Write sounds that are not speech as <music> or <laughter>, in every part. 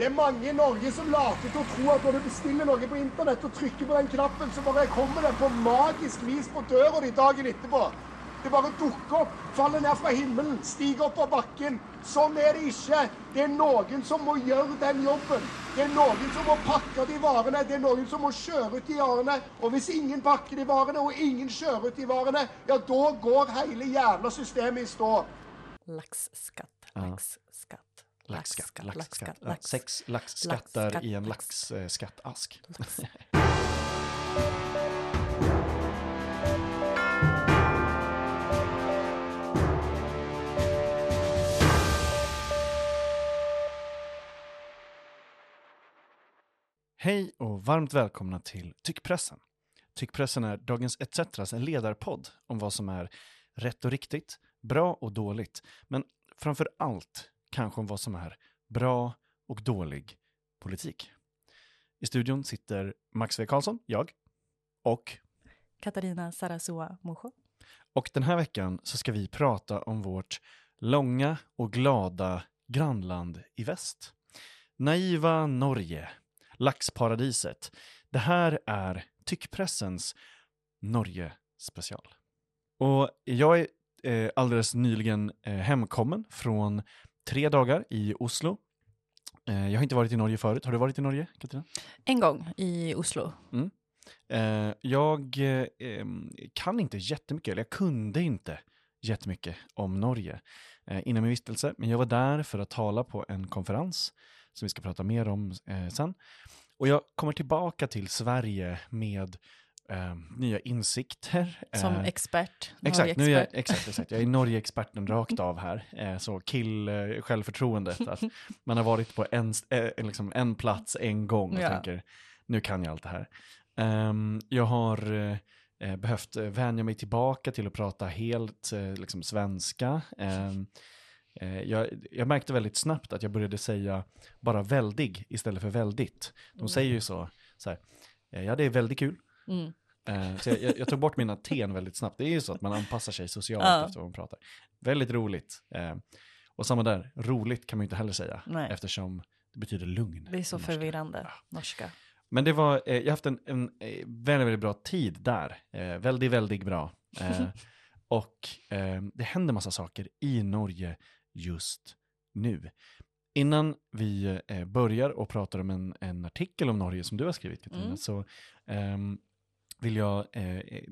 Det är många i Norge som later til å tro at når du bestiller noe på internett og trykker på den knappen, så bare kommer det på magisk vis på døra di dagen etterpå. Det bare dukker opp, faller ned fra himmelen, stiger opp av bakken. Sånn er det ikke. Det er noen som må gjøre den jobben. Det er noen som må pakke de varene. Det er noen som må kjøre ut de varene. Og hvis ingen pakker de varene, og ingen kjører ut de varene, ja, da går hele jævla systemet i stå. Laxskatt, Ja. Laxskatt. Laxskatt, laxskatt. Ja, lax- sex laxskattar laxskatt, i en lax- laxskattask. lax. <laughs> Hej och varmt välkomna till Tyckpressen. Tyckpressen är Dagens ETCs ledarpodd om vad som är rätt och riktigt, bra och dåligt, men framför allt kanske om vad som är bra och dålig politik. I studion sitter Max V. Karlsson, jag, och, Katarina Sarasua Mojo. och den här veckan så ska vi prata om vårt långa och glada grannland i väst. Naiva Norge, laxparadiset. Det här är Tyckpressens Norge-special. Och jag är eh, alldeles nyligen eh, hemkommen från tre dagar i Oslo. Eh, jag har inte varit i Norge förut. Har du varit i Norge, Katarina? En gång i Oslo. Eh, jag eh, kan inte jättemycket, eller jag kunde inte jättemycket om Norge innan min vistelse, men jag var där för att tala på en konferens som vi ska prata mer om sen. Och jag kommer tillbaka till Sverige med eh, nya insikter. Som eh, expert. Exakt, nu är jag, exakt, exakt. Jag är Norge-experten rakt av här. Eh, så kill eh, självförtroendet. <laughs> Att man har varit på en, eh, liksom en plats en gång och Ja. tänker, nu kan jag allt det här. Ehm, jag har eh, eh, behövt eh, vänja mig tillbaka till att prata helt liksom svenska. Ehm, eh, jag, jag märkte väldigt snabbt att jag började säga bara väldig istället för väldigt. De säger ju så, så här, ja det är väldigt kul. Mm. Eh, så jag, jag, tog bort mina ten väldigt snabbt. Det är ju så att man anpassar sig socialt Ja. efter vad man pratar. Väldigt roligt. Eh, och samma där, roligt kan man ju inte heller säga. Nej. Eftersom det betyder lugn. Det är så norska. förvirrande, norska. Men det var, eh, jag har haft en, en väldigt, väldigt bra tid där. Väldigt, väldigt bra. <laughs> Och det händer massa saker i Norge just nu. Innan vi börjar och pratar om en, en artikel om Norge som du har skrivit Katarina, Mm. så ehm, vill jag eh, eh,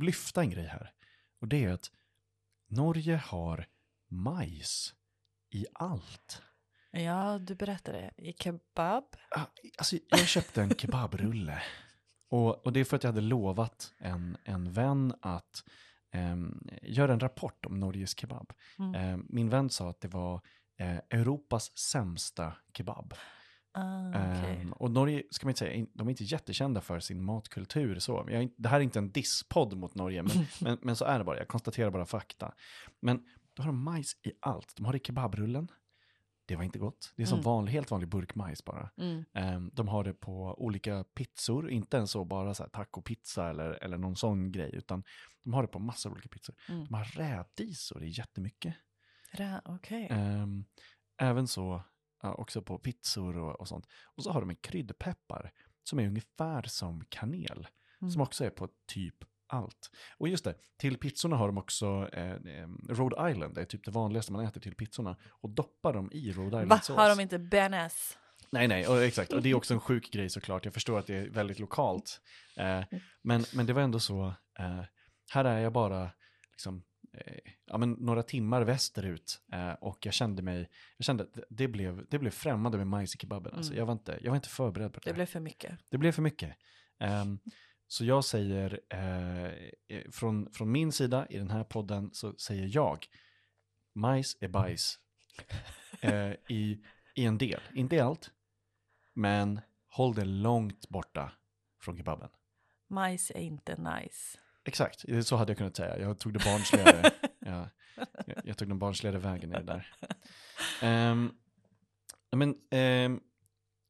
lyfta en grej här. Och det är att Norge har majs i allt. Ja, du berättade. I kebab. Ah, Alltså, jag köpte en kebabrulle. Och, och det är för att jag hade lovat en, en vän att ehm, göra en rapport om Norges kebab. Mm. Ehm, min vän sa att det var eh, Europas sämsta kebab. Ah. Ehm, och Norge, ska man inte säga, de är inte jättekända för sin matkultur. Så. Jag, det här är inte en disspodd mot Norge, men, <laughs> men, men så är det bara. Jag konstaterar bara fakta. Men då har de majs i allt. De har det i kebabrullen. Det var inte gott. Det är som Mm. vanlig, helt vanlig burkmajs bara. Mm. Ehm, de har det på olika pizzor, inte ens så bara så här tacopizza eller, eller någon sån grej, utan de har det på massor av olika pizzor. Mm. De har rädisor i jättemycket. Ra- Okej. Ehm, även så ja, också på pizzor och, och sånt. Och så har de en kryddpeppar som är ungefär som kanel, Mm. som också är på typ allt. Och just det, till pizzorna har de också eh, eh, Rhode Island, det är typ det vanligaste man äter till pizzorna. Och doppar dem i Rhode Va? Island-sås. Har de inte bearnaise? Nej, nej, och, exakt. Och det är också en sjuk grej såklart. Jag förstår att det är väldigt lokalt. Eh, men, men det var ändå så, eh, här är jag bara liksom, ja, men några timmar västerut eh, och jag kände mig, jag kände att det blev, det blev främmande med majs i kebaben. Alltså, Mm. jag, var inte, jag var inte förberedd på det. Det blev för mycket. det blev för mycket. Ehm, så jag säger, eh, eh, från, från min sida i den här podden så säger jag, majs är bajs. <laughs> Eh, i, I en del, inte i allt. Men håll det långt borta från kebaben. Majs är inte nice. Exakt, så hade jag kunnat säga. Jag tog det barnsligare. <laughs> ja, jag, jag tog den barnsligare vägen i det där. Ehm, men, ehm,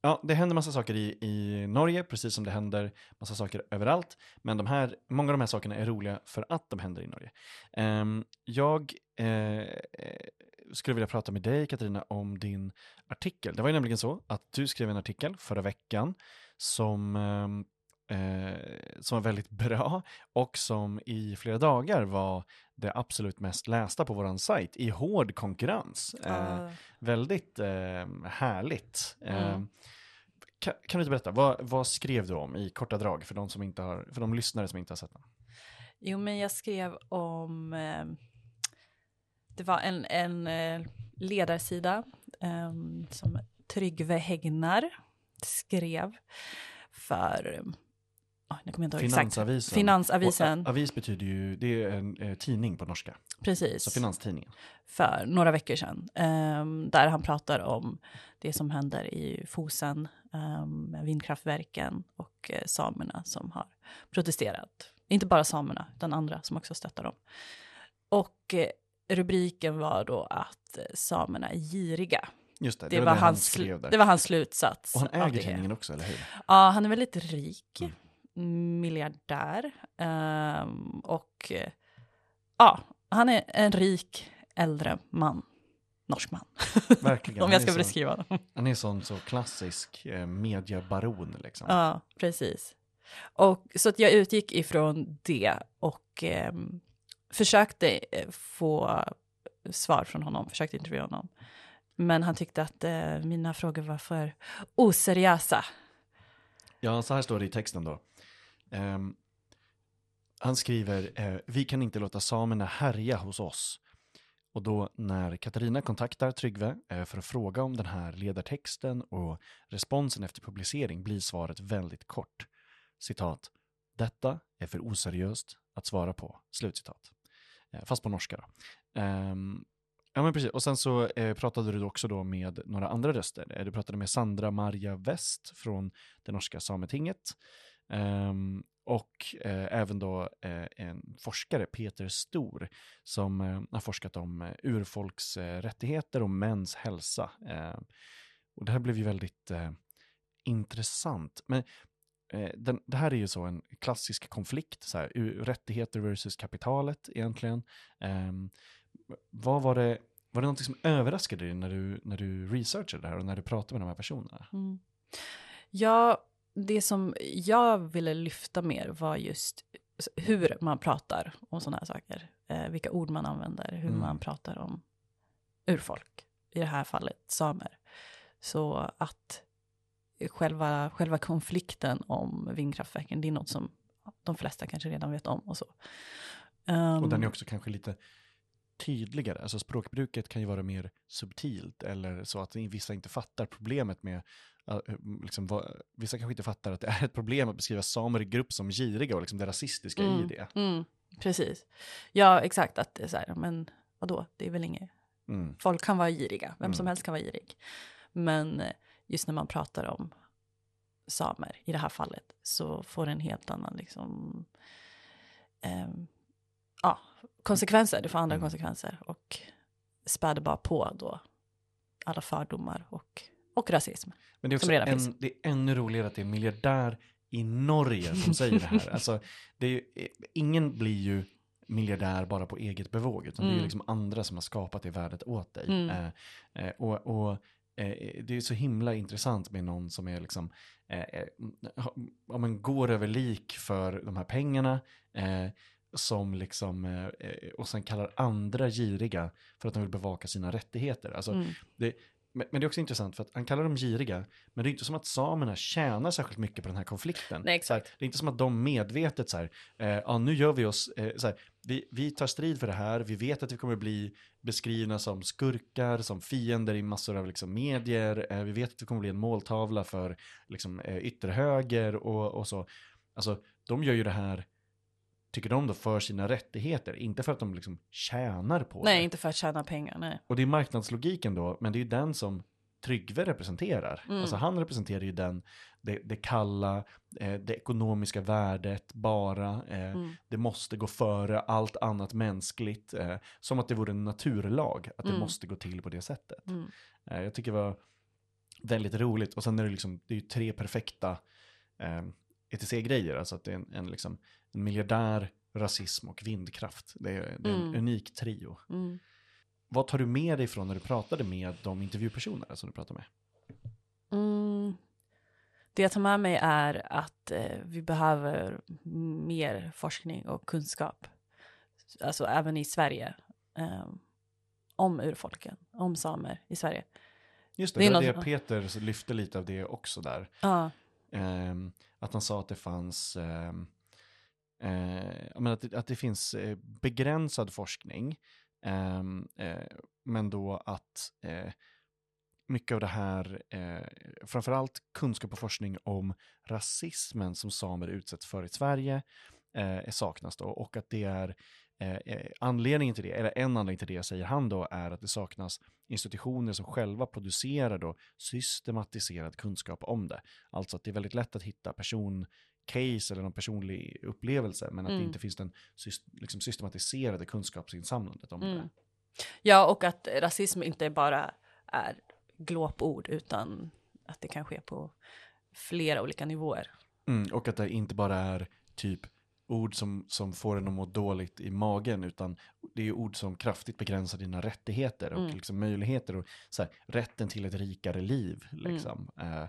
ja, det händer massa saker i, i Norge, precis som det händer massa saker överallt. Men de här, många av de här sakerna är roliga för att de händer i Norge. Ehm, jag eh, skulle vilja prata med dig, Katarina, om din artikel. Det var ju nämligen så att du skrev en artikel förra veckan som, eh, eh, som var väldigt <laughs> bra och som i flera dagar var det absolut mest lästa på vår sajt i hård konkurrens. Eh, Ah, väldigt eh, härligt. Eh, Mm. kan, kan du inte berätta, vad, vad skrev du om i korta drag för de, som inte har, för de lyssnare som inte har sett den? Jo, men jag skrev om... Eh, det var en, en eh, ledarsida eh, som Tryggve Hägnar skrev för... Oh, kommer jag inte ihåg exakt. Finansavisen. Finansavisen, Och, avis betyder ju, det är en eh, tidning på norska. precis. Så Finanstidningen. för några veckor sedan. ehm, där han pratar om det som händer i Fosen, um, vindkraftverken och eh, samerna som har protesterat. Inte bara samerna, utan andra som också stöttar dem. Och eh, rubriken var då att eh, samerna är giriga. Just det, Det, det, var, han hans, där. det var hans slutsats. och han äger tidningen också, eller hur? Ja, han är väldigt rik, Mm. Miljardär ehm, och eh, ja, han är en rik äldre man, norsk man, Verkligen. <laughs> om jag ska beskriva honom. Han är sån så klassisk eh, mediabaron liksom. Ja, precis. Och så att jag utgick ifrån det och ehm, försökte eh, få svar från honom, försökte intervjua honom. Men han tyckte att eh, mina frågor var för oseriösa. Ja, så här står det i texten då. Um, han skriver, eh, vi kan inte låta samerna härja hos oss. Och då när Katarina kontaktar Tryggve eh, för att fråga om den här ledartexten och responsen efter publicering blir svaret väldigt kort. Citat, detta är för oseriöst att svara på. Slutcitat. Eh, fast på norska då. Um, Ja men precis, och sen så eh, pratade du också då med några andra röster. Eh, du pratade med Sandra Marja West från det norska sametinget. Um, och eh, även då eh, en forskare, Peter Stor, som eh, har forskat om eh, urfolks eh, rättigheter och mäns hälsa. Eh, och det här blev ju väldigt eh, intressant. Men eh, den, det här är ju så en klassisk konflikt, så här, rättigheter versus kapitalet egentligen. Ehm, vad var det, var det något som överraskade dig när du, när du researchade det här och när du pratade med de här personerna? Mm. Ja, det som jag ville lyfta mer var just hur man pratar om sådana här saker. Eh, vilka ord man använder, hur Mm. man pratar om urfolk. I det här fallet samer. Så att själva, själva konflikten om vindkraftverken, det är något som de flesta kanske redan vet om och så. Um, Och den är också kanske lite tydligare. Alltså språkbruket kan ju vara mer subtilt eller så att vissa inte fattar problemet med uh, liksom, vad, vissa kanske inte fattar att det är ett problem att beskriva samer i grupp som giriga och liksom det rasistiska i Mm, det. Mm, precis. Ja, exakt. Att det är så här, men vadå, det är väl inget Mm. folk kan vara giriga, vem som Mm. helst kan vara girig. Men eh, just när man pratar om samer i det här fallet så får det en helt annan liksom, ehm, ja, konsekvenser. Det får andra Mm. konsekvenser och späder bara på då alla fördomar och, och rasism. Men det är också en, det är ännu roligare att det är miljardär i Norge som <laughs> säger det här. Alltså, det är, ju- ingen blir ju miljardär bara på eget bevåg, utan det är ju Mm. liksom andra som har skapat det värdet åt dig. Mm. Eh, eh, och och eh, det är så himla intressant med någon som är liksom, eh, eh, om man går över lik för de här pengarna, eh, som liksom, eh, eh, och sen kallar andra giriga för att de vill bevaka sina rättigheter. Alltså, Mm. men, men det är också intressant för att han kallar dem giriga, men det är inte som att samerna tjänar särskilt mycket på den här konflikten. Nej, Så här, exakt. det är inte som att de medvetet så här, eh, ja nu gör vi oss, eh, så här, vi, vi tar strid för det här, vi vet att vi kommer bli beskrivna som skurkar, som fiender i massor av liksom, medier, eh, vi vet att vi kommer bli en måltavla för liksom, eh, ytterhöger och, och så. Alltså, de gör ju det här, tycker de då, för sina rättigheter, inte för att de liksom tjänar på det. Nej, inte för att tjäna pengar, nej. Och det är marknadslogiken då, men det är ju den som Tryggve representerar. Mm. Alltså han representerar ju den, det, det kalla, eh, det ekonomiska värdet bara. Eh, Mm. Det måste gå före allt annat mänskligt. Eh, som att det vore en naturlag, att det Mm. måste gå till på det sättet. Mm. Eh, jag tycker det var väldigt roligt. Och sen är det liksom, det är ju tre perfekta eh, ETC-grejer. Alltså att det är en, en, liksom, en miljardär, rasism och vindkraft. Det är, det är en Mm. unik trio. Mm. vad tar du med dig från när du pratade med de intervjupersoner som du pratade med? Mm. Det jag tar med mig är att eh, vi behöver mer forskning och kunskap. Alltså även i Sverige. Eh, om urfolken, om samer i Smerie. Just det, Det det, något- det Peter lyfte lite av det också där. Ja, Ehm, att han sa att det fanns, ehm, eh, att, det, att det finns eh, begränsad forskning, ehm, eh, men då att eh, mycket av det här, eh, framförallt kunskap och forskning om rasismen som samer utsätts för i Sverige, eh, saknas då, och att det är eh, eh, anledningen till det, eller en anledning till det säger han då, är att det saknas institutioner som själva producerar då systematiserad kunskap om det. Alltså att det är väldigt lätt att hitta personcase eller någon personlig upplevelse, men att det Mm. inte finns den liksom systematiserade kunskapsinsamlandet om Mm. det. ja och att rasism inte bara är glåpord utan att det kan ske på flera olika nivåer. Mm, och att det inte bara är typ ord som, som får en att må dåligt i magen, utan det är ord som kraftigt begränsar dina rättigheter och Mm. liksom möjligheter och så här, rätten till ett rikare liv. Liksom. Eh,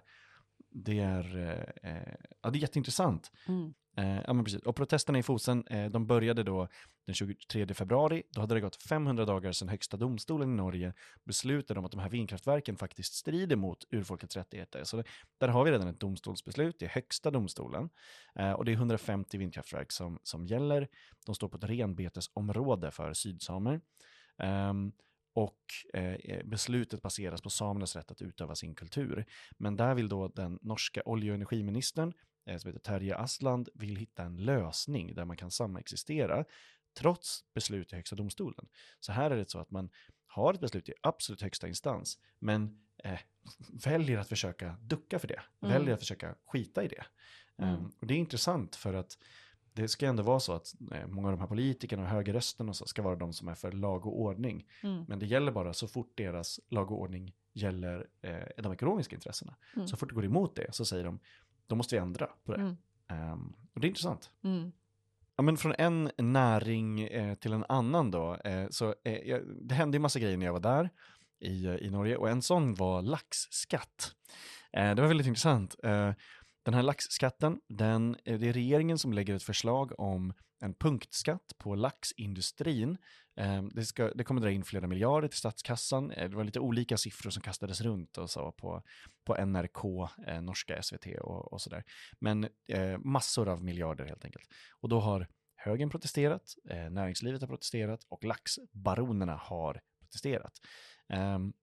det, är, eh, eh, ja, det är jätteintressant. Mm. Eh, ja, men precis. Och protesterna i Fosen, eh, de började då den 23 februari. Då hade det gått 500 dagar sedan högsta domstolen i Norge beslutade om att de här vindkraftverken faktiskt strider mot urfolkets rättigheter. Så det, där har vi redan ett domstolsbeslut, det är högsta domstolen. Eh, och det är 150 vindkraftverk som, som gäller. De står på ett renbetesområde för sydsamer. Ehm, och eh, eh, beslutet baseras på samernas rätt att utöva sin kultur. Men där vill då den norska olje och energiministern som heter Terje Asland vill hitta en lösning där man kan samexistera trots beslut i högsta domstolen. Så här är det så att man har ett beslut i absolut högsta instans, men eh, <laughs> väljer att försöka ducka för det, Mm. väljer att försöka skita i det. Mm. Ehm, och det är intressant för att det ska ändå vara så att eh, många av de här politikerna och högerrösterna och så ska vara de som är för lag och ordning. Mm. Men det gäller bara så fort deras lag och ordning gäller eh, de ekonomiska intressena. Mm. Så fort det går emot det så säger de, då måste vi ändra på det. Mm. Ehm, och det är intressant. Mm. Ja, men från en näring eh, till en annan då, eh, så eh, det hände ju massa grejer när jag var där i, eh, i Norge och en sån var laxskatt. Eh, det var väldigt intressant. Eh, den här laxskatten, den, det är regeringen som lägger ett förslag om en punktskatt på laxindustrin. Ehm, det, ska, det kommer dra in flera miljarder till statskassan. Eh, det var lite olika siffror som kastades runt och så på, på NRK, eh, norska SVT och, och sådär. Men eh, massor av miljarder helt enkelt. Och då har högern protesterat, eh, näringslivet har protesterat och laxbaronerna har protesterat. Ehm,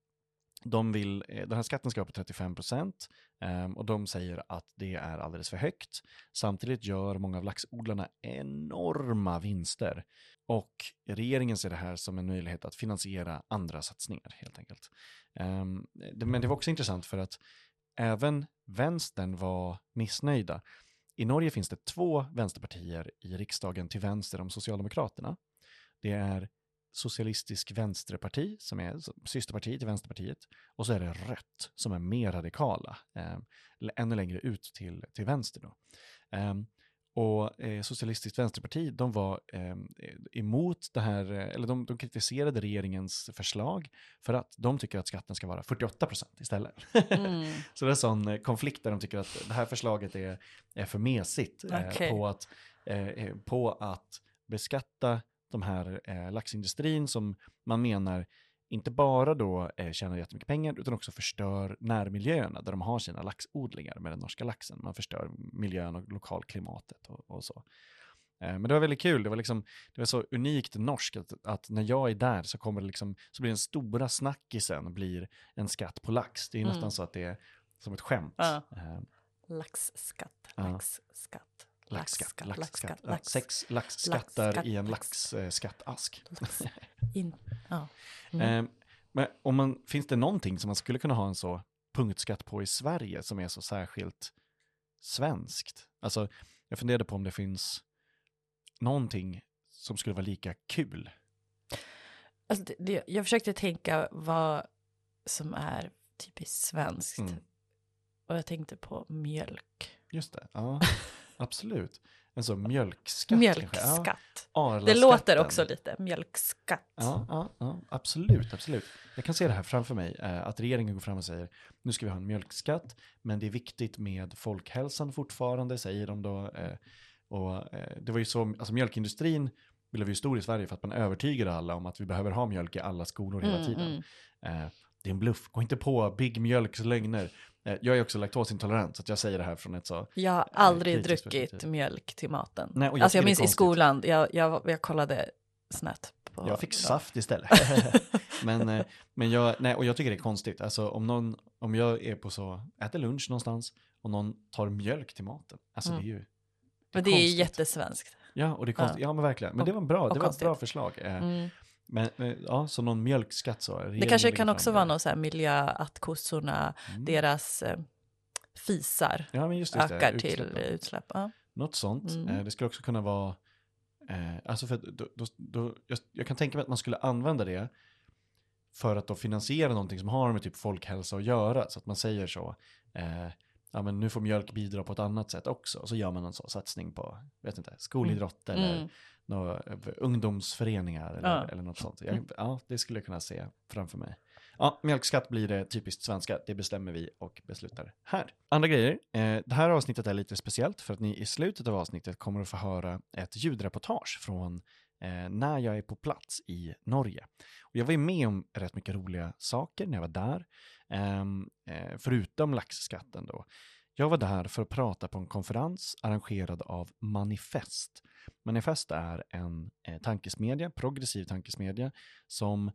de vill, eh, den här skatten ska vara på 35 procent ehm, och de säger att det är alldeles för högt. Samtidigt gör många av laxodlarna enorma vinster och regeringen ser det här som en möjlighet att finansiera andra satsningar helt enkelt. Ehm, men det var också intressant för att även vänstern var missnöjda. I Norge finns det två vänsterpartier i riksdagen till vänster om Socialdemokraterna. Det är Socialistisk vänsterparti som är systerparti till Vänsterpartiet och så är det Rött som är mer radikala, eh, ännu längre ut till, till vänster. Då. Eh, och eh, Socialistiskt vänsterparti, de var eh, emot det här, eh, eller de, de kritiserade regeringens förslag för att de tycker att skatten ska vara 48 procent istället. Mm. <laughs> Så det är en sån eh, konflikt där de tycker att det här förslaget är, är för mesigt eh, Okej. på, att, på att beskatta de här eh, laxindustrin som man menar inte bara då eh, tjänar jättemycket pengar utan också förstör närmiljöerna där de har sina laxodlingar med den norska laxen. Man förstör miljön och lokalklimatet och, och så. Eh, Men det var väldigt kul, det var, liksom, det var så unikt norskt att, att när jag är där så kommer det liksom, så blir den stora snackisen blir en skatt på lax. Det är Mm. nästan så att det är som ett skämt. Ja. Eh, Laxskatt, Laxskatt, Laxskatt, laxskatt. Lax. Sex laxskattar laxskatt, i en lax. laxskattask. lax. <laughs> In, ja. Mm. Eh, men om man, finns det någonting som man skulle kunna ha en så punktskatt på i Sverige som är så särskilt svenskt? Alltså, jag funderade på om det finns någonting som skulle vara lika kul. Alltså det, det, jag försökte tänka vad som är typiskt svenskt. Mm. Och jag tänkte på mjölk. Just det, ja, <laughs> absolut. En sån mjölkskatt kanske? Ja, Mjölkskatt. Det låter också lite mjölkskatt. Ja, ja, ja, absolut, absolut. Jag kan se det här framför mig, eh, att regeringen går fram och säger nu ska vi ha en mjölkskatt, men det är viktigt med folkhälsan fortfarande, säger de då. Eh, och eh, det var ju så, alltså mjölkindustrin blev ju stor i Sverige för att man övertygade alla om att vi behöver ha mjölk i alla skolor hela Mm, tiden. mm. Eh, det är en bluff, gå inte på Big Mjölks lögner. Eh, jag är också laktosintolerant, så jag säger det här från ett så Jag har aldrig kritiskt druckit mjölk till maten. Nej, och jag alltså jag det är minns i skolan, jag, jag, jag kollade snett på... Jag fick saft istället. <laughs> <laughs> men eh, men jag, nej, och jag tycker det är konstigt. Alltså om, någon, om jag är på så, äter lunch någonstans och någon tar mjölk till maten. Alltså Mm. det är ju. Men det är konstigt. jättesvenskt. Ja, och det är konstigt. Ja, men verkligen. Men det var bra. Det var ett bra förslag. Eh, Mm. Men eh, ja, så någon mjölkskatt så. Det kanske kan också vara någon så här miljö, att kossorna, Mm. deras eh, fisar Ja, men ökar till utsläppen. utsläpp. Ja. Något sånt. Mm. Eh, det skulle också kunna vara, eh, alltså för då, då, då, jag, jag kan tänka mig att man skulle använda det för att då finansiera någonting som har med typ folkhälsa att göra. Så att man säger så, eh, ja men nu får mjölk bidra på ett annat sätt också. Och så gör man en sån satsning på, vet inte, skolidrott eller Mm. några, eh, ungdomsföreningar eller, Ja. eller något sånt. Jag, ja, det skulle jag kunna se framför mig. Ja, mjölkskatt blir det typiskt svenska, det bestämmer vi och beslutar här. Andra grejer, eh, det här avsnittet är lite speciellt för att ni i slutet av avsnittet kommer att få höra ett ljudreportage från eh, när jag är på plats i Norge. Och jag var ju med om rätt mycket roliga saker när jag var där, ehm, eh, förutom laxskatten då. Jag var där för att prata på en konferens arrangerad av Manifest. Manifest är en eh, tankesmedja, progressiv tankesmedja, som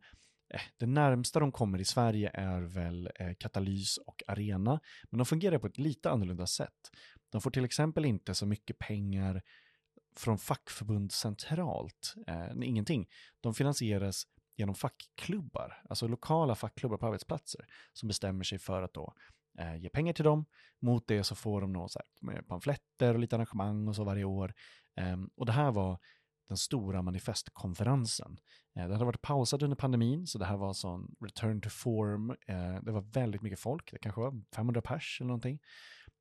eh, det närmsta de kommer i Sverige är väl eh, Katalys och Arena, men de fungerar på ett lite annorlunda sätt. De får till exempel inte så mycket pengar från fackförbund centralt, eh, ingenting. De finansieras genom fackklubbar, alltså lokala fackklubbar på arbetsplatser, som bestämmer sig för att då eh, ge pengar till dem. Mot det så får de nå så här, med pamfletter och lite arrangemang och så varje år. Eh, och det här var den stora manifestkonferensen. Eh, det hade varit pausat under pandemin, så det här var sån return to form. Eh, det var väldigt mycket folk, det kanske var 500 pers eller någonting,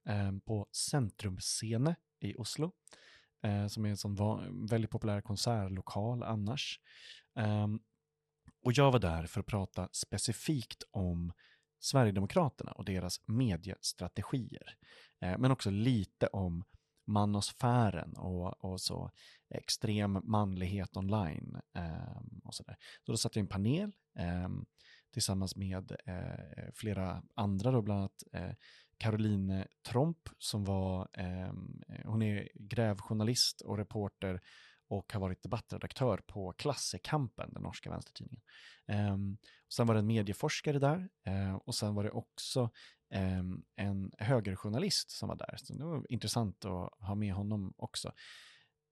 eh, på Centrumscene i Oslo, eh, som är en sån väldigt populär konsertlokal annars. Um, och jag var där för att prata specifikt om Sverigedemokraterna och deras mediestrategier. Eh, men också lite om manosfären och, och så extrem manlighet online. Eh, och så, där. så då satte jag i en panel eh, tillsammans med eh, flera andra, då, bland annat eh, Caroline Tromp som var, eh, hon är grävjournalist och reporter och har varit debattredaktör på Klassekampen, den norska vänstertidningen. Eh, och sen var det en medieforskare där eh, och sen var det också ehm, en högerjournalist som var där. Så det var intressant att ha med honom också.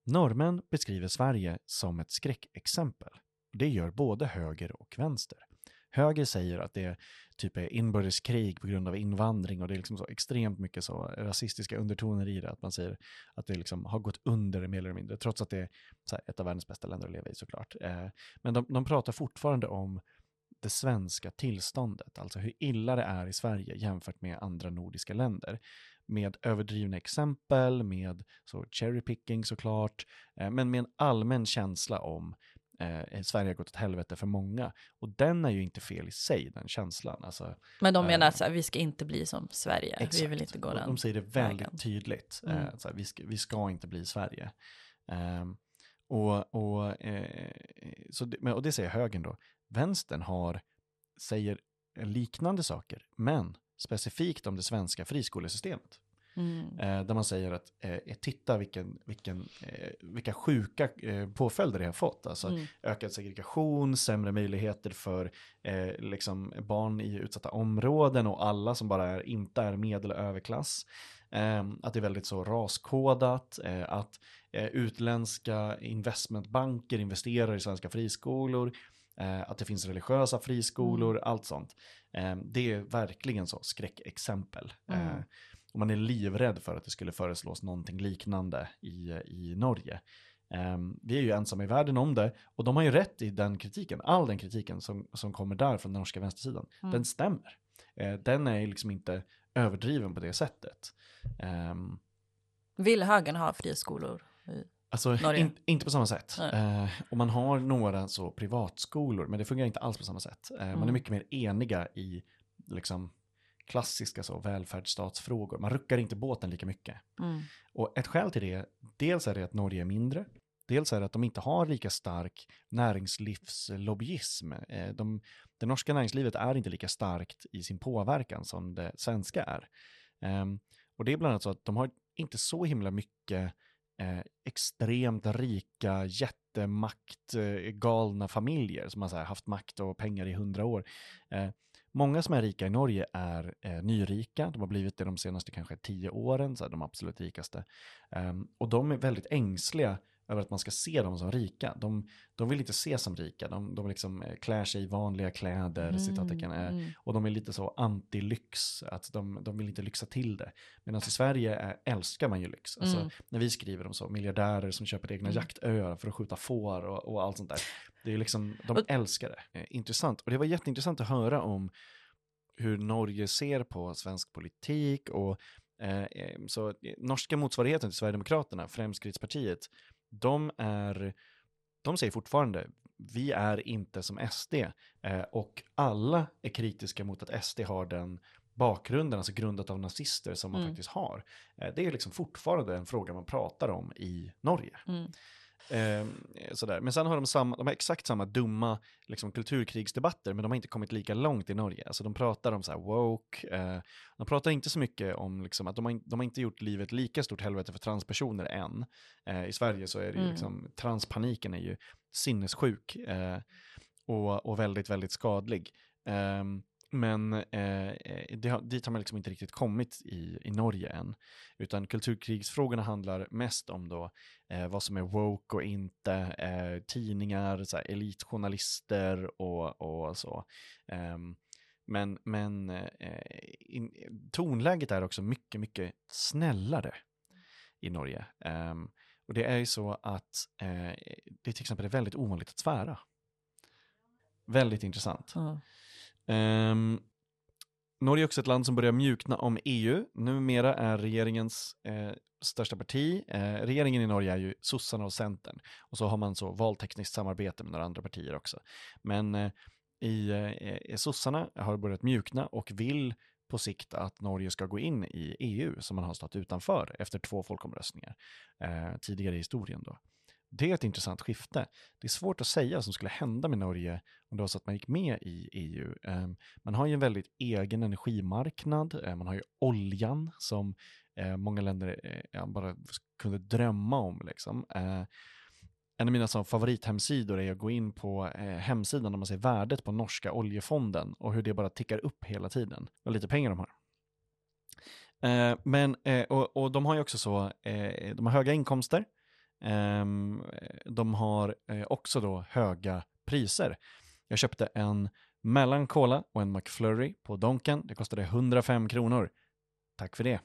Norrmän beskriver Sverige som ett skräckexempel. Det gör både höger och vänster. Höger säger att det typ är inbördeskrig på grund av invandring och det är liksom så extremt mycket så rasistiska undertoner i det. Att man säger att det liksom har gått under mer eller mindre, trots att det är så här, ett av världens bästa länder att leva i såklart. Eh, men de, de pratar fortfarande om det svenska tillståndet, alltså hur illa det är i Sverige jämfört med andra nordiska länder. Med överdrivna exempel, med så cherry picking såklart, eh, men med en allmän känsla om eh, Sverige har gått åt helvete för många. Och den är ju inte fel i sig, den känslan. Alltså, Men de menar Eh, att här, vi ska inte bli som Sverige. Vi vill inte gå de, den. de säger det väldigt vägen. tydligt. Mm. Eh, så här, vi, ska, vi ska inte bli Sverige. Ehm, och, och, eh, så det, och det säger högern då. Vänstern har, säger liknande saker, men specifikt om det svenska friskolesystemet. Mm. Eh, där man säger att eh, titta vilken, vilken, eh, vilka sjuka eh, påföljder det har fått. Alltså Mm. ökad segregation, sämre möjligheter för eh, liksom barn i utsatta områden och alla som bara är, inte är medel och överklass. Eh, att det är väldigt så raskodat, eh, att eh, utländska investmentbanker investerar i svenska friskolor, eh, att det finns religiösa friskolor, allt sånt. Eh, det är verkligen så skräckexempel. Mm. Och man är livrädd för att det skulle föreslås någonting liknande i, i Norge. Ehm, vi är ju ensamma i världen om det och de har ju rätt i den kritiken. All den kritiken som, som kommer där från den norska vänstersidan, Mm. den stämmer. Eh, den är ju liksom inte överdriven på det sättet. Ehm, Vill högern ha friskolor Alltså, in, inte på samma sätt. Eh, och man har några så privatskolor, men det fungerar inte alls på samma sätt. Eh, Man är Mm. mycket mer eniga i liksom, klassiska så, välfärdsstatsfrågor. Man ruckar inte båten lika mycket. Mm. Och ett skäl till det, dels är det att Norge är mindre, dels är det att de inte har lika stark näringslivslobbyism. Eh, De, det norska näringslivet är inte lika starkt i sin påverkan som det svenska är. Ehm, och det är bland annat så att de har inte så himla mycket eh, extremt rika, jättemakt, eh, galna familjer som har haft makt och pengar i hundra år. Eh, många som är rika i Norge är eh, nyrika, de har blivit det de senaste kanske tio åren, så här, de absolut rikaste. Ehm, och de är väldigt ängsliga över att man ska se dem som rika. De, de vill inte ses som rika, de, de liksom eh, klär sig i vanliga kläder, citattecken, eh, mm. och de är lite så anti-lyx, att de, de vill inte lyxa till det. Medan i Sverige är, älskar man ju lyx. Alltså, Mm. När vi skriver om så, miljardärer som köper egna Mm. jaktöar för att skjuta får och, och allt sånt där. Det är liksom, de Och- älskar det. Eh, intressant. Och det var jätteintressant att höra om hur Norge ser på svensk politik och eh, eh, så eh, norska motsvarigheten till Sverigedemokraterna, Fremskrittspartiet, de är, de säger fortfarande, vi är inte som SD eh, och alla är kritiska mot att SD har den bakgrunden, alltså grundat av nazister som man Mm. faktiskt har. Eh, det är liksom fortfarande en fråga man pratar om i Norge. Mm. Eh, sådär. Men sen har de, samma, de har exakt samma dumma liksom, kulturkrigsdebatter, men de har inte kommit lika långt i Norge. Alltså de pratar om så här woke, eh, de pratar inte så mycket om liksom, att de har, de har inte gjort livet lika stort helvete för transpersoner än. Eh, I Sverige så är det ju Mm. liksom, transpaniken är ju sinnessjuk eh, och, och väldigt, väldigt skadlig. Ehm, men eh, eh, det har, dit har man liksom inte riktigt kommit i, i Norge än. Utan kulturkrigsfrågorna handlar mest om då eh, vad som är woke och inte, eh, tidningar, så här, elitjournalister och, och så. Ehm, men men eh, in, tonläget är också mycket, mycket snällare i Norge. Ehm, och det är ju så att eh, det till exempel är väldigt ovanligt att svära. Väldigt intressant. Ja. Um, Norge är också ett land som börjar mjukna om EU. Numera är regeringens eh, största parti, eh, regeringen i Norge är ju sossarna och centern. Och så har man så valtekniskt samarbete med några andra partier också. Men eh, i eh, sossarna har börjat mjukna och vill på sikt att Norge ska gå in i EU som man har stått utanför efter två folkomröstningar eh, tidigare i historien. Då. Det är ett intressant skifte. Det är svårt att säga vad som skulle hända med Norge om det var så att man gick med i EU. Ehm, man har ju en väldigt egen energimarknad, ehm, man har ju oljan som eh, många länder eh, bara kunde drömma om. Liksom. Ehm, en av mina så, favorithemsidor är att gå in på eh, hemsidan där man ser värdet på norska oljefonden och hur det bara tickar upp hela tiden. Vad lite pengar de har. Men, och, och de har ju också så, de har höga inkomster. Ehm, de har eh, också då höga priser. Jag köpte en mellan Cola och en McFlurry på Donken. Det kostade 105 kronor. Tack för det.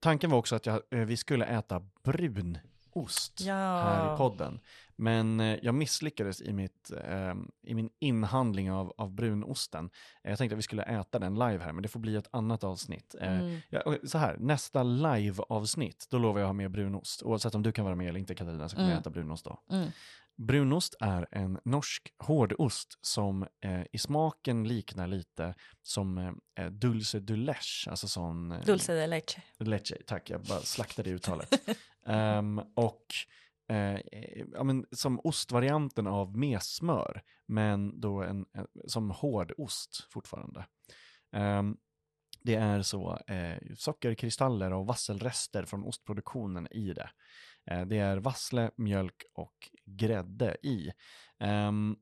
Tanken var också att jag, eh, vi skulle äta brunost Ja. här i podden. Men eh, jag misslyckades i, mitt, eh, i min inhandling av, av brunosten. Jag tänkte att vi skulle äta den live här, men det får bli ett annat avsnitt. Eh, Mm. Ja, så här, nästa live-avsnitt, då lovar jag ha med brunost. Oavsett om du kan vara med eller inte Katarina, så kommer Mm. jag äta brunost då. Mm. Brunost är en norsk hårdost som eh, i smaken liknar lite som eh, dulce de leche, alltså sån... Eh, Dulce de leche. leche, tack, jag bara slaktade uttalet. <laughs> Ehm, och eh, ja, men, som ostvarianten av messmör, men då en, en, som hård ost fortfarande. Ehm, det är så eh, sockerkristaller och vasselrester från ostproduktionen i det. Eh, det är vassle, mjölk och grädde i. Ehm,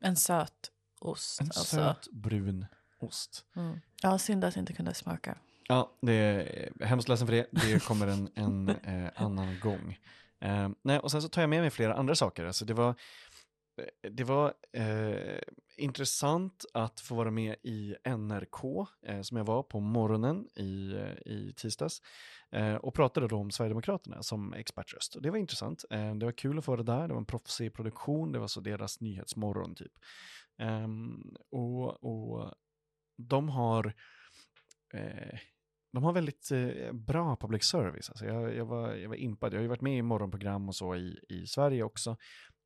En söt ost. en alltså. söt brun ost. Mm. Ja, synd att inte kunde smaka. Ja, det är hemskt ledsen för det. Det kommer en, en eh, annan gång. Eh, nej, och sen så tar jag med mig flera andra saker. Alltså det var eh, det var eh, intressant att få vara med i NRK, eh, som jag var på morgonen i, eh, i tisdags, eh, och pratade då om Sverigedemokraterna som expertröst. Och det var intressant. Eh, det var kul att få vara där, det var en proffsig produktion, det var så deras nyhetsmorgon typ. Ehm, och, och de har eh, de har väldigt eh, bra public service. Alltså jag, jag, var, jag var impad. Jag har ju varit med i morgonprogram och så i, i Sverige också.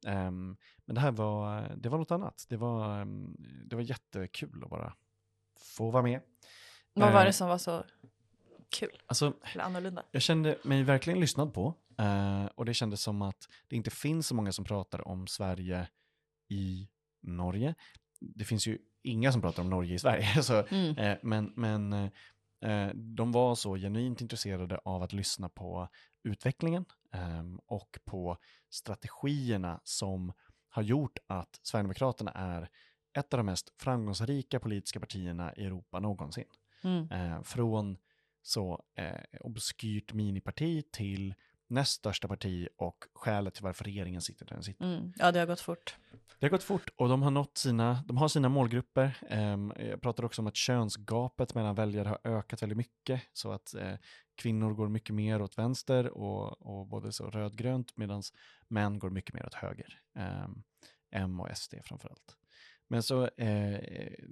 Um, men det här var, det var något annat. Det var, um, det var jättekul att bara få vara med. Vad var Eh, det som var så kul Alltså, eller annorlunda? jag kände mig verkligen lyssnad på. eh, och det kändes som att det inte finns så många som pratar om Sverige i Norge. Det finns ju inga som pratar om Norge i Sverige. <laughs> Så, Mm. eh, men men eh, de var så genuint intresserade av att lyssna på utvecklingen ehm, och på strategierna som har gjort att Sverigedemokraterna är ett av de mest framgångsrika politiska partierna i Europa någonsin. Mm. Eh, från så eh, obskyrt miniparti till näst största parti och skälet till varför regeringen sitter där den sitter. Mm. Ja, det har gått fort. Det har gått fort och de har nått sina, de har sina målgrupper. Ehm, jag pratar också om att könsgapet mellan väljare har ökat väldigt mycket så att eh, kvinnor går mycket mer åt vänster och, och både så rödgrönt medan män går mycket mer åt höger. Ehm, M och SD framförallt. Men så, eh,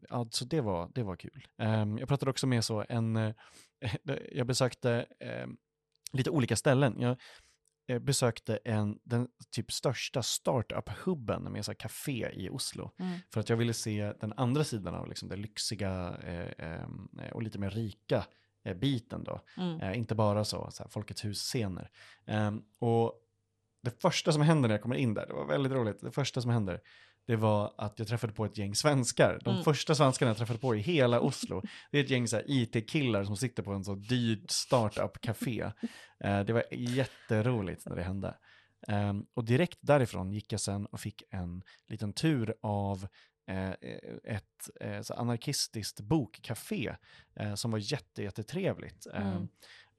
alltså det var, det var kul. Ehm, jag pratade också med så en, eh, <laughs> jag besökte eh, lite olika ställen. Jag eh, besökte en, den typ största startup-hubben med så café i Oslo. Mm. För att jag ville se den andra sidan av liksom det lyxiga eh, eh, och lite mer rika eh, biten då. Mm. Inte bara så, så här, Folkets hus-scener. Ehm, och det första som händer när jag kommer in där, det var väldigt roligt, det första som händer, det var att jag träffade på ett gäng svenskar. De Mm. första svenskarna jag träffade på i hela Oslo. Det är ett gäng IT-killar som sitter på en så dyrt startup-café. Eh, det var jätteroligt när det hände. Ehm, och direkt därifrån gick jag sen och fick en liten tur av eh, ett eh, så anarkistiskt bokcafé eh, som var jätte, jättetrevligt. Mm.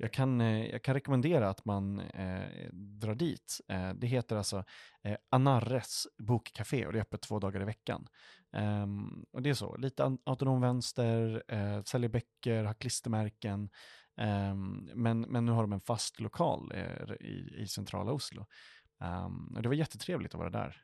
Jag, kan, eh, jag kan rekommendera att man eh, drar dit. Eh, det heter alltså eh, Anarres bokcafé och det är öppet två dagar i veckan. Ehm, och det är så, lite autonom vänster, eh, säljer böcker, har klistermärken. Ehm, men, men nu har de en fast lokal eh, i, i centrala Oslo. Ehm, och det var jättetrevligt att vara där.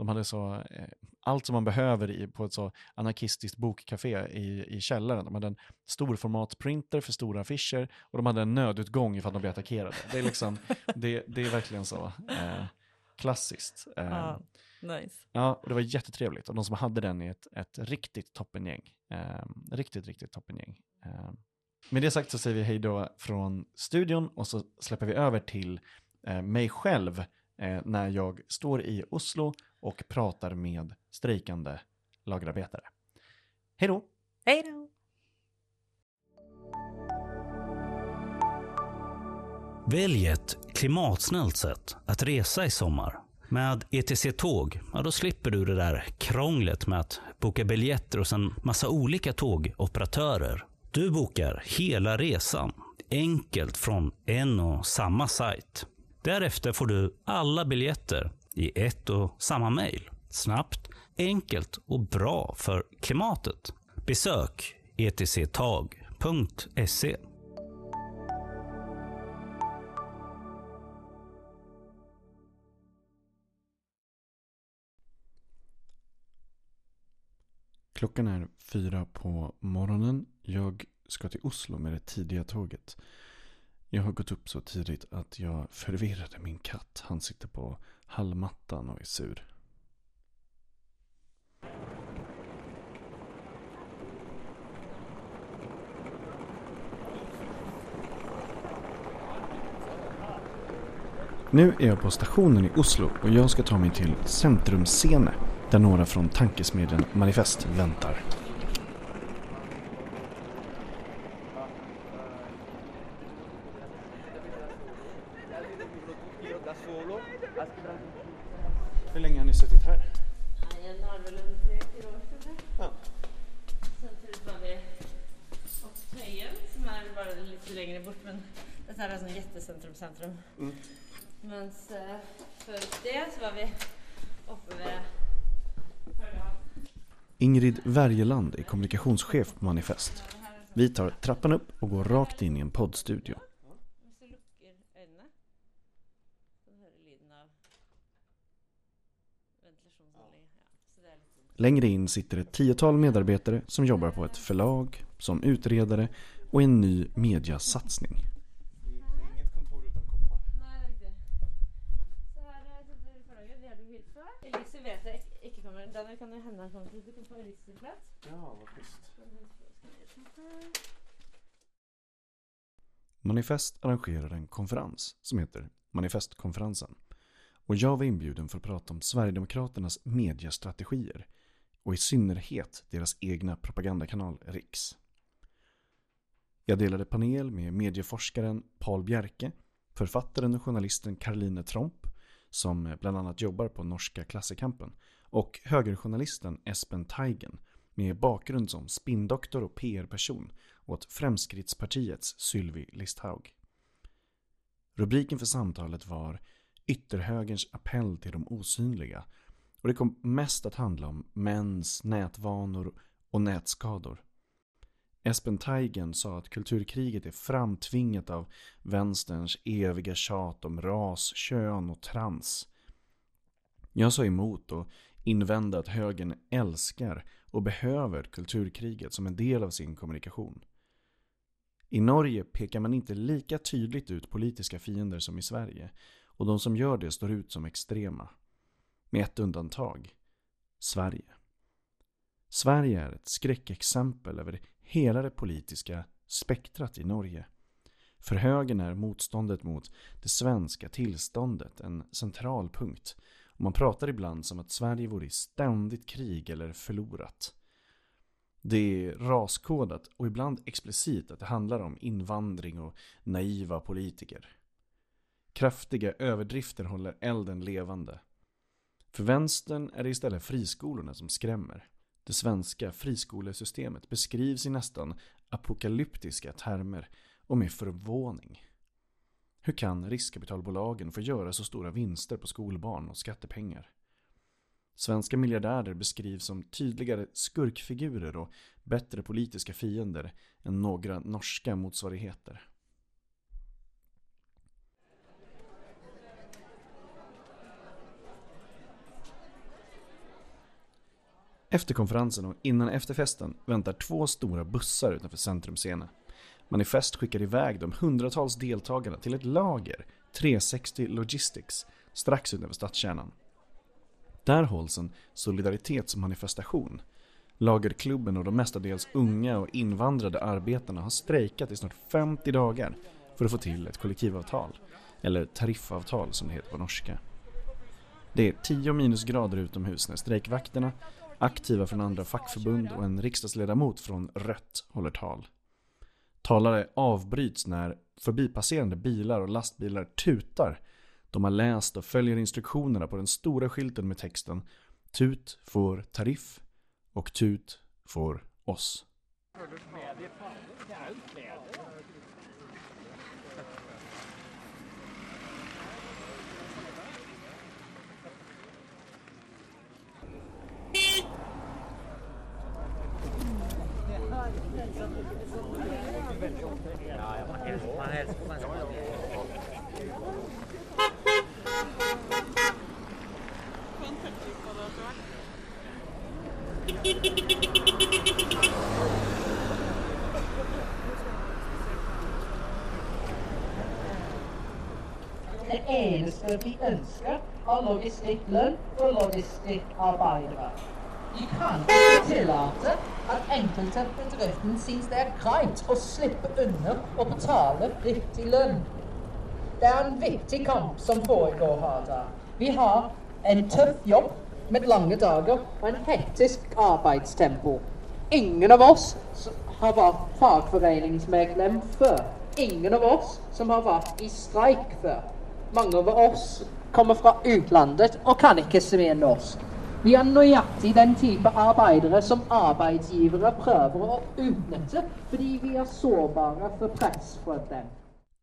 De hade så, eh, allt som man behöver i, på ett så anarkistiskt bokcafé i, i källaren. De hade en storformatsprinter för stora affischer och de hade en nödutgång ifall de blev attackerade. Det är, liksom, <laughs> det, det är verkligen så eh, klassiskt. Ehm, Ja, nice. Ja, och det var jättetrevligt. Och de som hade den är ett, ett riktigt toppengäng. Um, riktigt, riktigt toppengäng. Um, med det sagt så säger vi hej då från studion och så släpper vi över till eh, mig själv eh, när jag står i Oslo och pratar med strejkande lagerarbetare. Hej då! Hej då! Välj ett klimatsnällt sätt att resa i sommar. Med ETC Tåg, ja då slipper du det där krånglet med att boka biljetter hos en massa olika tågoperatörer. Du bokar hela resan, enkelt från en och samma sajt. Därefter får du alla biljetter i ett och samma mejl. Snabbt, enkelt och bra för klimatet. Besök etctag.se. Klockan är fyra på morgonen. Jag ska till Oslo med det tidiga tåget. Jag har gått upp så tidigt att jag förvirrade min katt. Han sitter på hallmattan och är sur. Nu är jag på stationen i Oslo och jag ska ta mig till Centrumscene där några från tankesmedjan Manifest väntar. Hur länge har ni suttit här? En har väl en tre, fyra år kanske. Ja. Sen förut var vi åt Töjen som är bara lite längre bort men det här är alltså jättecentrum centrum. Mm. Men så, förut det så var vi ved Følgehamn. Ingrid Värjeland är kommunikationschef på Manifest. Vi tar trappan upp och går rakt in i en poddstudio. Längre in sitter ett tiotal medarbetare som jobbar på ett förlag, som utredare och en ny mediasatsning. Nei, det er riktig. Så her eh, sitter forlaget. De har du hilst på. Elise vet jeg ikke- ikke kommer. Daniel, kan du hende han kommer til? Du kan få Elise vad schysst. Manifest arrangerar en konferens som heter Manifestkonferensen. Och jag var inbjuden för att prata om Sverigedemokraternas mediestrategier och i synnerhet deras egna propagandakanal Riks. Jag delade panel med medieforskaren Paul Bjerke, författaren och journalisten Caroline Tromp, som bland annat jobbar på norska Klassekampen, och högerjournalisten Espen Teigen med bakgrund som spindoktor och PR-person åt Fremskrittspartiets Sylvi Listhaug. Rubriken för samtalet var Ytterhögerns appell till de osynliga och det kom mest att handla om mäns nätvanor och nätskador. Espen Teigen sa att kulturkriget är framtvingat av vänsterns eviga tjat om ras, kön och trans. Jag sa emot och invände att högern älskar och behöver kulturkriget som en del av sin kommunikation. I Norge pekar man inte lika tydligt ut politiska fiender som i Sverige och de som gör det står ut som extrema. Med ett undantag. Sverige. Sverige är ett skräckexempel över hela det politiska spektrat i Norge. För högern är motståndet mot det svenska tillståndet en central punkt och man pratar ibland som att Sverige vore i ständigt krig eller förlorat. Det är raskodat och ibland explicit att det handlar om invandring och naiva politiker. Kraftiga överdrifter håller elden levande. För vänstern är det istället friskolorna som skrämmer. Det svenska friskolesystemet beskrivs i nästan apokalyptiska termer och med förvåning. Hur kan riskkapitalbolagen få göra så stora vinster på skolbarn och skattepengar? Svenska miljardärer beskrivs som tydligare skurkfigurer och bättre politiska fiender än några norska motsvarigheter. Efter konferensen och innan efterfesten väntar två stora bussar utanför Centrumscenen. Manifest skickar iväg de hundratals deltagarna till ett lager, 360 Logistics, strax utanför stadskärnan. Där hålls en solidaritetsmanifestation. Lagerklubben och de mestadels unga och invandrade arbetarna har strejkat i snart 50 dagar för att få till ett kollektivavtal. Eller tariffavtal som det heter på norska. Det är 10 minusgrader utomhus när strejkvakterna, aktiva från andra fackförbund och en riksdagsledamot från Rött håller tal. Talare avbryts när förbipasserande bilar och lastbilar tutar. De har läst och följer instruktionerna på den stora skylten med texten Tut får tariff och Tut får oss. Det eneste vi ønsker, er logistikklønn for logistikkarbeidere. Vi kan ikke tillate at enkelte bedrifter synes det er greit å slippe unna å betale riktig lønn. Det er en viktig kamp som foregår her. da. Vi har en tøff jobb med lange dager og en hektisk arbeidstempo. Ingen av oss har vært fagforeningsmedlem før. Ingen av oss som har vært i streik før. Mange av oss kommer fra utlandet og kan ikke se norsk. Vi er nøyaktig den type arbeidere som arbeidsgivere prøver å utnytte fordi vi er sårbare for press fra dem.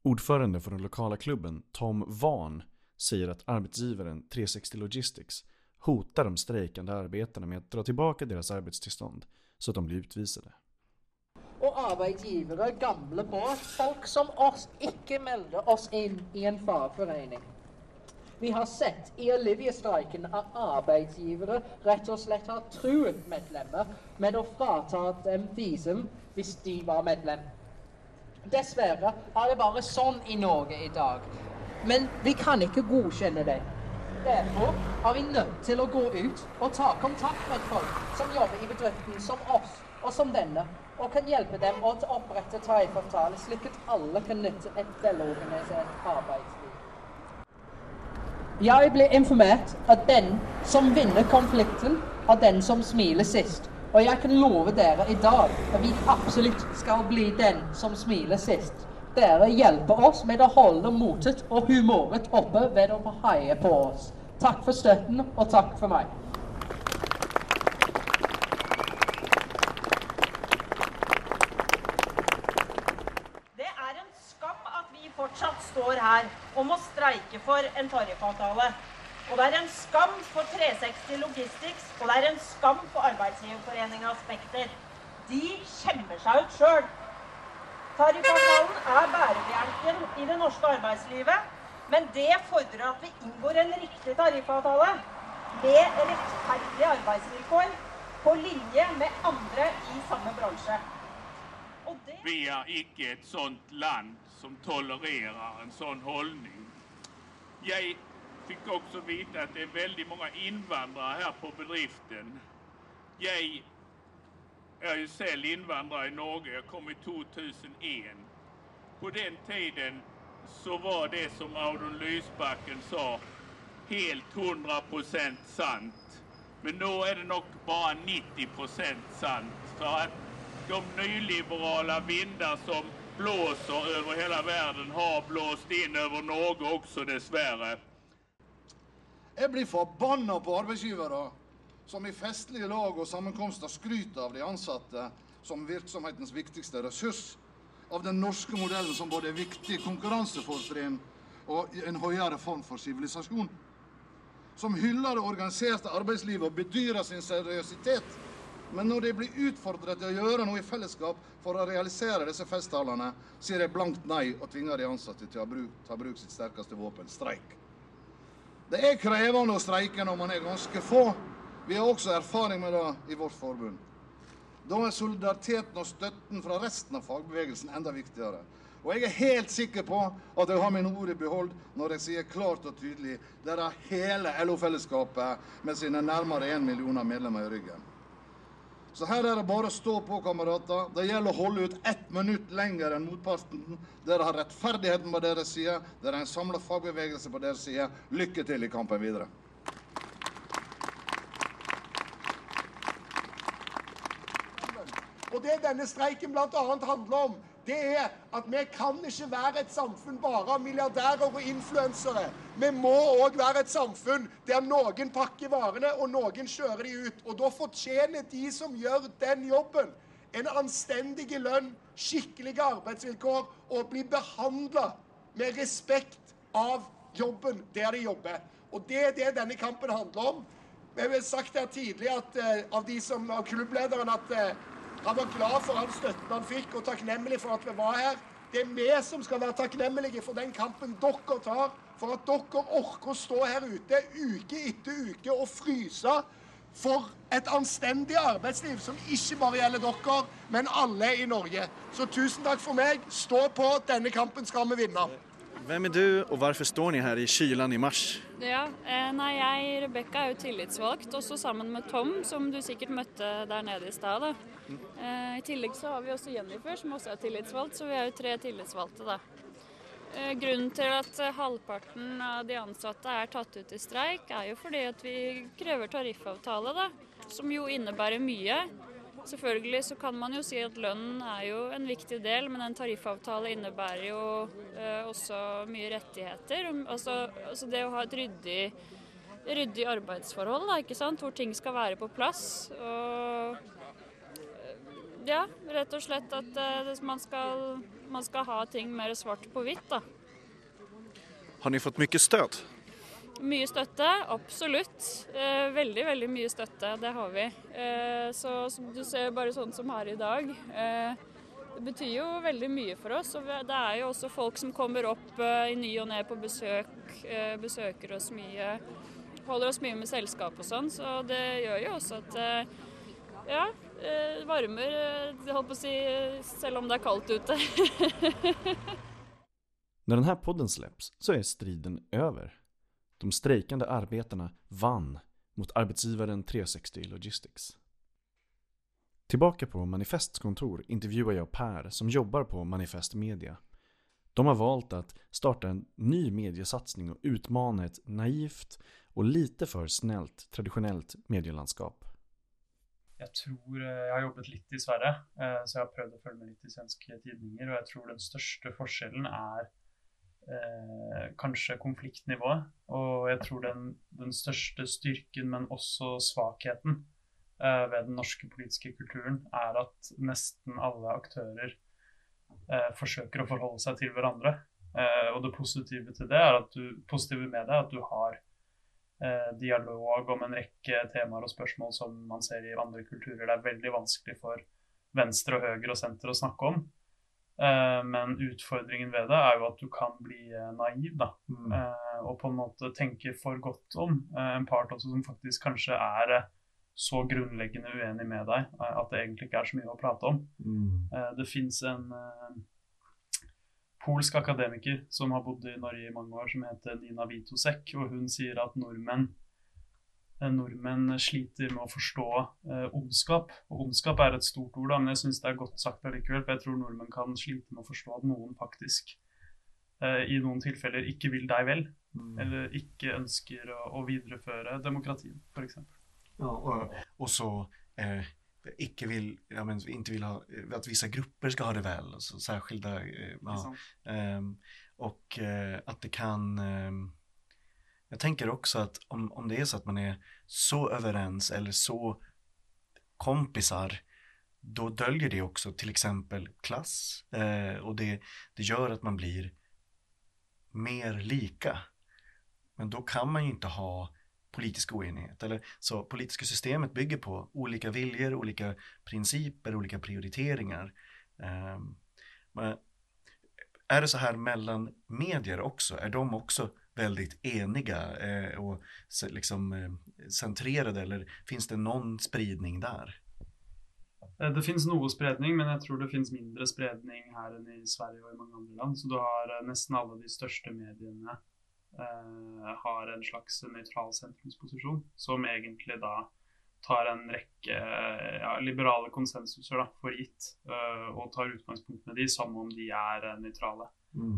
Ordförande för den lokala klubben, Tom Van, säger att arbetsgivaren 360 Logistics hotar de strejkande arbetarna med att dra tillbaka deras arbetstillstånd så att de blir utvisade. Og arbeidsgivere, gamle folk som oss, ikke melder oss inn i en fagforening. Vi har sett i Olivia-streiken at arbeidsgivere rett og slett har truet medlemmer med å frata dem visum hvis de var medlem. Dessverre er det bare sånn i Norge i dag. Men vi kan ikke godkjenne det. Derfor er vi nødt til å gå ut og ta kontakt med folk som jobber i bedriften som oss og som denne, og kan hjelpe dem å opprette tariffavtaler slik at alle kan nytte et velorganisert arbete. Jeg ble informert at den som vinner konflikten, er den som smiler sist. Og jeg kan love dere i dag at vi absolutt skal bli den som smiler sist. Dere hjelper oss med å holde motet og humoret oppe ved å heie på oss. Takk for støtten, og takk for meg. Det er en skam at vi fortsatt står her om må streike for en tariffavtale. Og det er en skam for 360 Logistics, og det er en skam for Arbeidsgiverforeninga Spekter. De skjemmer seg ut sjøl. Tariffavtalen er bærebjelken i det norske arbeidslivet, men det fordrer at vi inngår en riktig tariffavtale med rettferdige arbeidsvilkår på linje med andre i samme bransje. Det Vi er ikke et sånt land som tolererar en sån hållning. Jag fick också veta att det är väldigt många invandrare här på bedriften. Jag är ju själv invandrare i Norge. Jag kom i 2001. På den tiden så var det som Audun Lysbacken sa, helt 100% sant. Men nu är det nog bara 90% sant. För att de nyliberala vindar som blåser över hela världen har blåst in över Norge också dessvärre. Jeg blir forbanna på arbeidsgivere som i festlige lag og sammenkomster skryter av de ansatte som virksomhetens viktigste ressurs, av den norske modellen som både er viktig konkurransefortrinn og en høyere form for sivilisasjon. Som hyller det organiserte arbeidslivet og bedyrer sin seriøsitet. Men når de blir utfordret til å gjøre noe i fellesskap for å realisere disse festtalene, sier de blankt nei og tvinger de ansatte til å bruk, ta bruk sitt sterkeste våpen, streik. Det er krevende å streike når man er ganske få. Vi har også erfaring med det i vårt forbund. Da er solidariteten og støtten fra resten av fagbevegelsen enda viktigere. Og jeg er helt sikker på at jeg har mine ord i behold når jeg sier klart og tydelig der har hele LO-fellesskapet med sine nærmere én millioner medlemmer i ryggen. Så her er det bare å stå på, kamerater. Det gjelder å holde ut ett minutt lenger enn motparten. Dere har rettferdigheten på deres side. Dere er en samla fagbevegelse på deres side. Lykke til i kampen videre. Og det denne streiken bl.a. handler om, det er at vi kan ikke være et samfunn bare av milliardærer og influensere. Vi må òg være et samfunn der noen pakker varene, og noen kjører de ut. Og da fortjener de som gjør den jobben, en anstendig lønn, skikkelige arbeidsvilkår og bli behandla med respekt av jobben der de jobber. Og det er det denne kampen handler om. Vi har sagt her tidlig at, eh, av de som, av klubblederen at eh, han var glad for all støtten han fikk, og takknemlig for at vi var her. Det er vi som skal være takknemlige for den kampen dere tar, for at dere orker å stå her ute uke etter uke og fryse for et anstendig arbeidsliv som ikke bare gjelder dere, men alle i Norge. Så tusen takk for meg. Stå på. Denne kampen skal vi vinne. Vem är du och varför står ni här i kylan i mars? Ja, eh, nei, jeg, Rebekka, er jo tillitsvalgt, også sammen med Tom, som du sikkert møtte der nede i stad. Eh, I tillegg så har vi også Jennifer, som også er tillitsvalgt, så vi er jo tre tillitsvalgte, da. Eh, grunnen til at eh, halvparten av de ansatte er tatt ut i streik, er jo fordi at vi krever tariffavtale, da. Som jo innebærer mye. Selvfølgelig så kan man jo si at lønnen er jo en viktig del, men en tariffavtale innebærer jo også mye rettigheter. Altså, altså det å ha et ryddig, ryddig arbeidsforhold, da, ikke sant? hvor ting skal være på plass. Og ja, rett og slett at eh, man, skal, man skal ha ting mer svart på hvitt. da. Har ni fått mycket stöd? mye støtte, absolutt. Eh, veldig, veldig mye støtte, det har vi. Eh, så du ser, bare sånn som her i dag. Eh, det betyr jo veldig mye for oss. Og det er jo også folk som kommer opp eh, i ny og ne på besøk, eh, besøker oss mye. Holder oss mye med selskap og sånn, så det gjør jo også at eh, ja, Eh, varmer, eh, jag holdt på att säga, även eh, om det är kallt ute. <laughs> När den här podden släpps så är striden över. De strejkande arbetarna vann mot arbetsgivaren 360 Logistics. Tillbaka på Manifests kontor intervjuar jag Per som jobbar på Manifest Media. De har valt att starta en ny mediesatsning och utmana ett naivt och lite för snällt traditionellt medielandskap. Jag tror eh, Jeg har jobbet litt i Sverige, eh, så jeg har prøvd å følge med litt i svenske tidninger. Og jeg tror den største forskjellen er eh, kanskje konfliktnivået. Og jeg tror den, den største styrken, men også svakheten eh, ved den norske politiske kulturen, er at nesten alle aktører eh, forsøker å forholde seg til hverandre. Eh, og det positive, til det er at du, positive med det er at du har dialog om en rekke temaer og spørsmål som man ser i andre kulturer. Det er veldig vanskelig for venstre og høyre og senter å snakke om. Eh, men utfordringen ved det er jo at du kan bli eh, naiv, da. Eh, og på en måte tenke for godt om eh, en part også som faktisk kanskje er eh, så grunnleggende uenig med deg eh, at det egentlig ikke er så mye å prate om. Eh, Det fins en eh, polsk akademiker som har bodd i Norge i mange år, som heter Nina Vitosek, og hun sier at nordmenn eh, Nordmenn sliter med å forstå eh, ondskap. Og ondskap er et stort ord, men jeg syns det er godt sagt allikevel. For jeg tror nordmenn kan slite med å forstå at noen faktisk eh, i noen tilfeller ikke vil deg vel. Eller ikke ønsker å, å videreføre demokratiet, f.eks. Ja, och, och så eh, icke vill, ja, men inte vill ha, att vissa grupper ska ha det väl, alltså särskilda, eh, ja, ehm, och eh, att det kan, ehm, jag tänker också att om, om det är så att man är så överens eller så kompisar, då döljer det också till exempel klass eh, och det, det gör att man blir mer lika. Men då kan man ju inte ha politisk oenighet. Eller, så politiska systemet bygger på olika viljor, olika principer, olika prioriteringar. Ehm, men är det så här mellan medier också? Är de också väldigt eniga eh, och liksom eh, centrerade eller finns det någon spridning där? Eh, det finns noe spredning, men jag tror det finns mindre spredning här än i Sverige och i många andra land. Så du har eh, nästan alla de största medierna har en slags nøytral sentrumsposisjon, som egentlig da tar en rekke eh, ja, liberale konsensuser da, for gitt, eh, og tar utgangspunkt med de som om de er eh, nøytrale.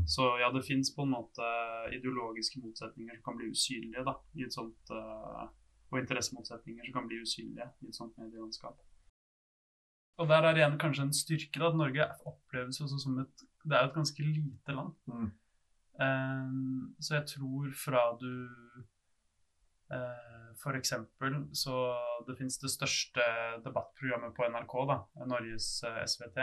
Så ja, det finnes på en måte ideologiske motsetninger som kan bli usynlige da, i et sånt, eh, og interessemotsetninger som kan bli usynlige i et sånt medielandskap. Og der er igjen kanskje en styrke da, at Norge oppleves også som et Det er et ganske lite land. Eh, så jeg tror fra du eh, For eksempel så Det finnes det største debattprogrammet på NRK, da, Norges eh, SVT.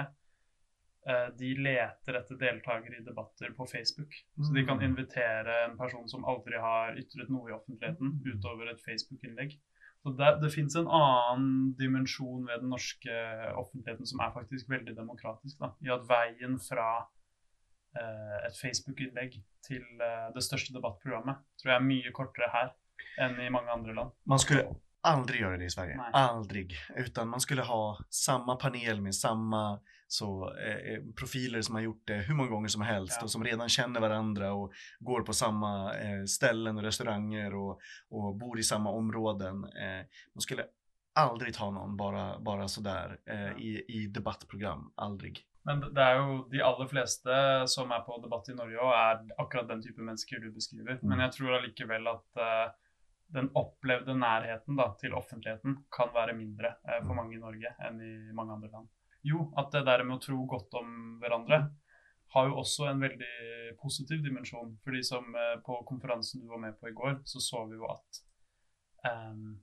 Eh, de leter etter deltakere i debatter på Facebook. Så de kan invitere en person som aldri har ytret noe i offentligheten, utover et Facebook-innlegg. Så det, det fins en annen dimensjon ved den norske offentligheten som er faktisk veldig demokratisk. Da, I at veien fra eh, et Facebook-innlegg til eh, det største debattprogrammet tror jeg er mye kortere her enn i mange andre land. Man skulle aldrig göra det i Sverige. Nej. Aldrig. Utan man skulle ha samma panel med samma så, eh, profiler som har gjort det hur många gånger som helst Ja. och som redan känner varandra och går på samma eh, ställen och restauranger och, och bor i samma områden. Eh, man skulle aldrig ta någon bara, bara sådär eh, i, i debattprogram. Aldrig. Men det er jo de aller fleste som er på debatt i Norge òg, er akkurat den type mennesker du beskriver. Men jeg tror allikevel at eh, den opplevde nærheten da, til offentligheten kan være mindre eh, for mange i Norge enn i mange andre land. Jo, at det der med å tro godt om hverandre har jo også en veldig positiv dimensjon. Fordi som eh, på konferansen du var med på i går, så så vi jo at ehm,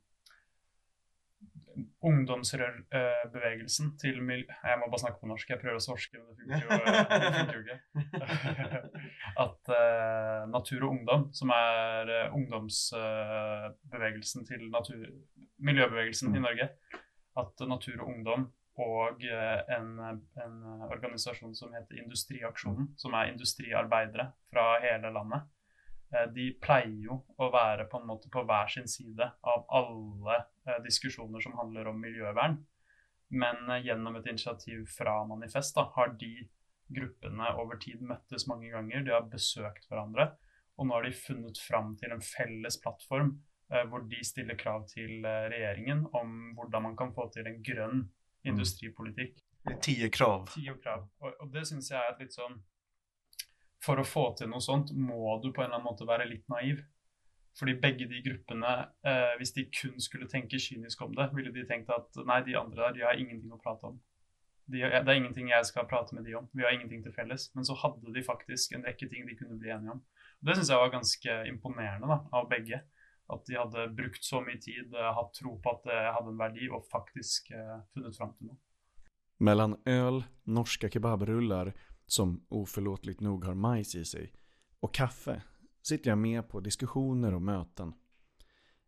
ungdomsbevegelsen til mil... Jeg må bare snakke på norsk, jeg prøver å svorske, men det funker jo, det funker jo ikke. At uh, Natur og Ungdom, som er uh, ungdomsbevegelsen uh, til natur... miljøbevegelsen mm. i Norge, at Natur og Ungdom og en, en, organisasjon som heter Industriaksjonen, som er industriarbeidere fra hele landet, Eh, de pleier jo å være på en måte på hver sin side av alle eh, diskusjoner som handler om miljøvern. Men eh, gjennom et initiativ fra Manifest da, har de gruppene over tid møttes mange ganger. De har besøkt hverandre. Og nå har de funnet fram til en felles plattform hvor de stiller krav til regjeringen om hvordan man kan få til en grønn mm. industripolitikk. Ti krav. Krav. Og, og det syns jeg er et litt sånn for å få til noe sånt må du på en eller annen måte være litt naiv. Fordi begge de gruppene, eh, hvis de kun skulle tenke kynisk om det, ville de tenkt at nei, de andre der, de har ingenting å prate om. De, det er ingenting jeg skal prate med de om. Vi har ingenting til felles. Men så hadde de faktisk en rekke ting de kunne bli enige om. Det syns jeg var ganske imponerende da, av begge. At de hadde brukt så mye tid, eh, hatt tro på at det eh, hadde en verdi, og faktisk eh, funnet fram til noe. Mellan öl, norska kebabrullar som oförlåtligt nog har majs i sig, och kaffe sitter jag med på diskussioner och möten.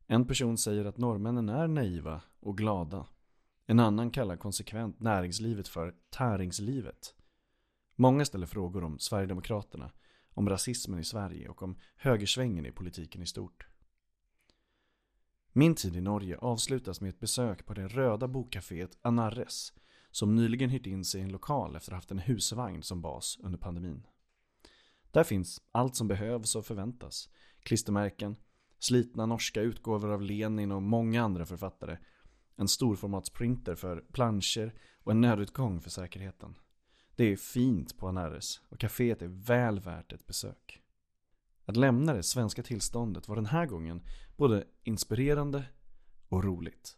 En person säger att norrmännen är naiva och glada. En annan kallar konsekvent näringslivet för täringslivet. Många ställer frågor om Sverigedemokraterna, om rasismen i Sverige och om högersvängen i politiken i stort. Min tid i Norge avslutas med ett besök på det röda bokcaféet Anarres som nyligen hyrt in sig i en lokal efter att ha haft en husvagn som bas under pandemin. Där finns allt som behövs och förväntas. Klistermärken, slitna norska utgåvor av Lenin och många andra författare, en storformatsprinter för planscher och en nödutgång för säkerheten. Det är fint på Anares och kaféet är väl värt ett besök. Att lämna det svenska tillståndet var den här gången både inspirerande och roligt.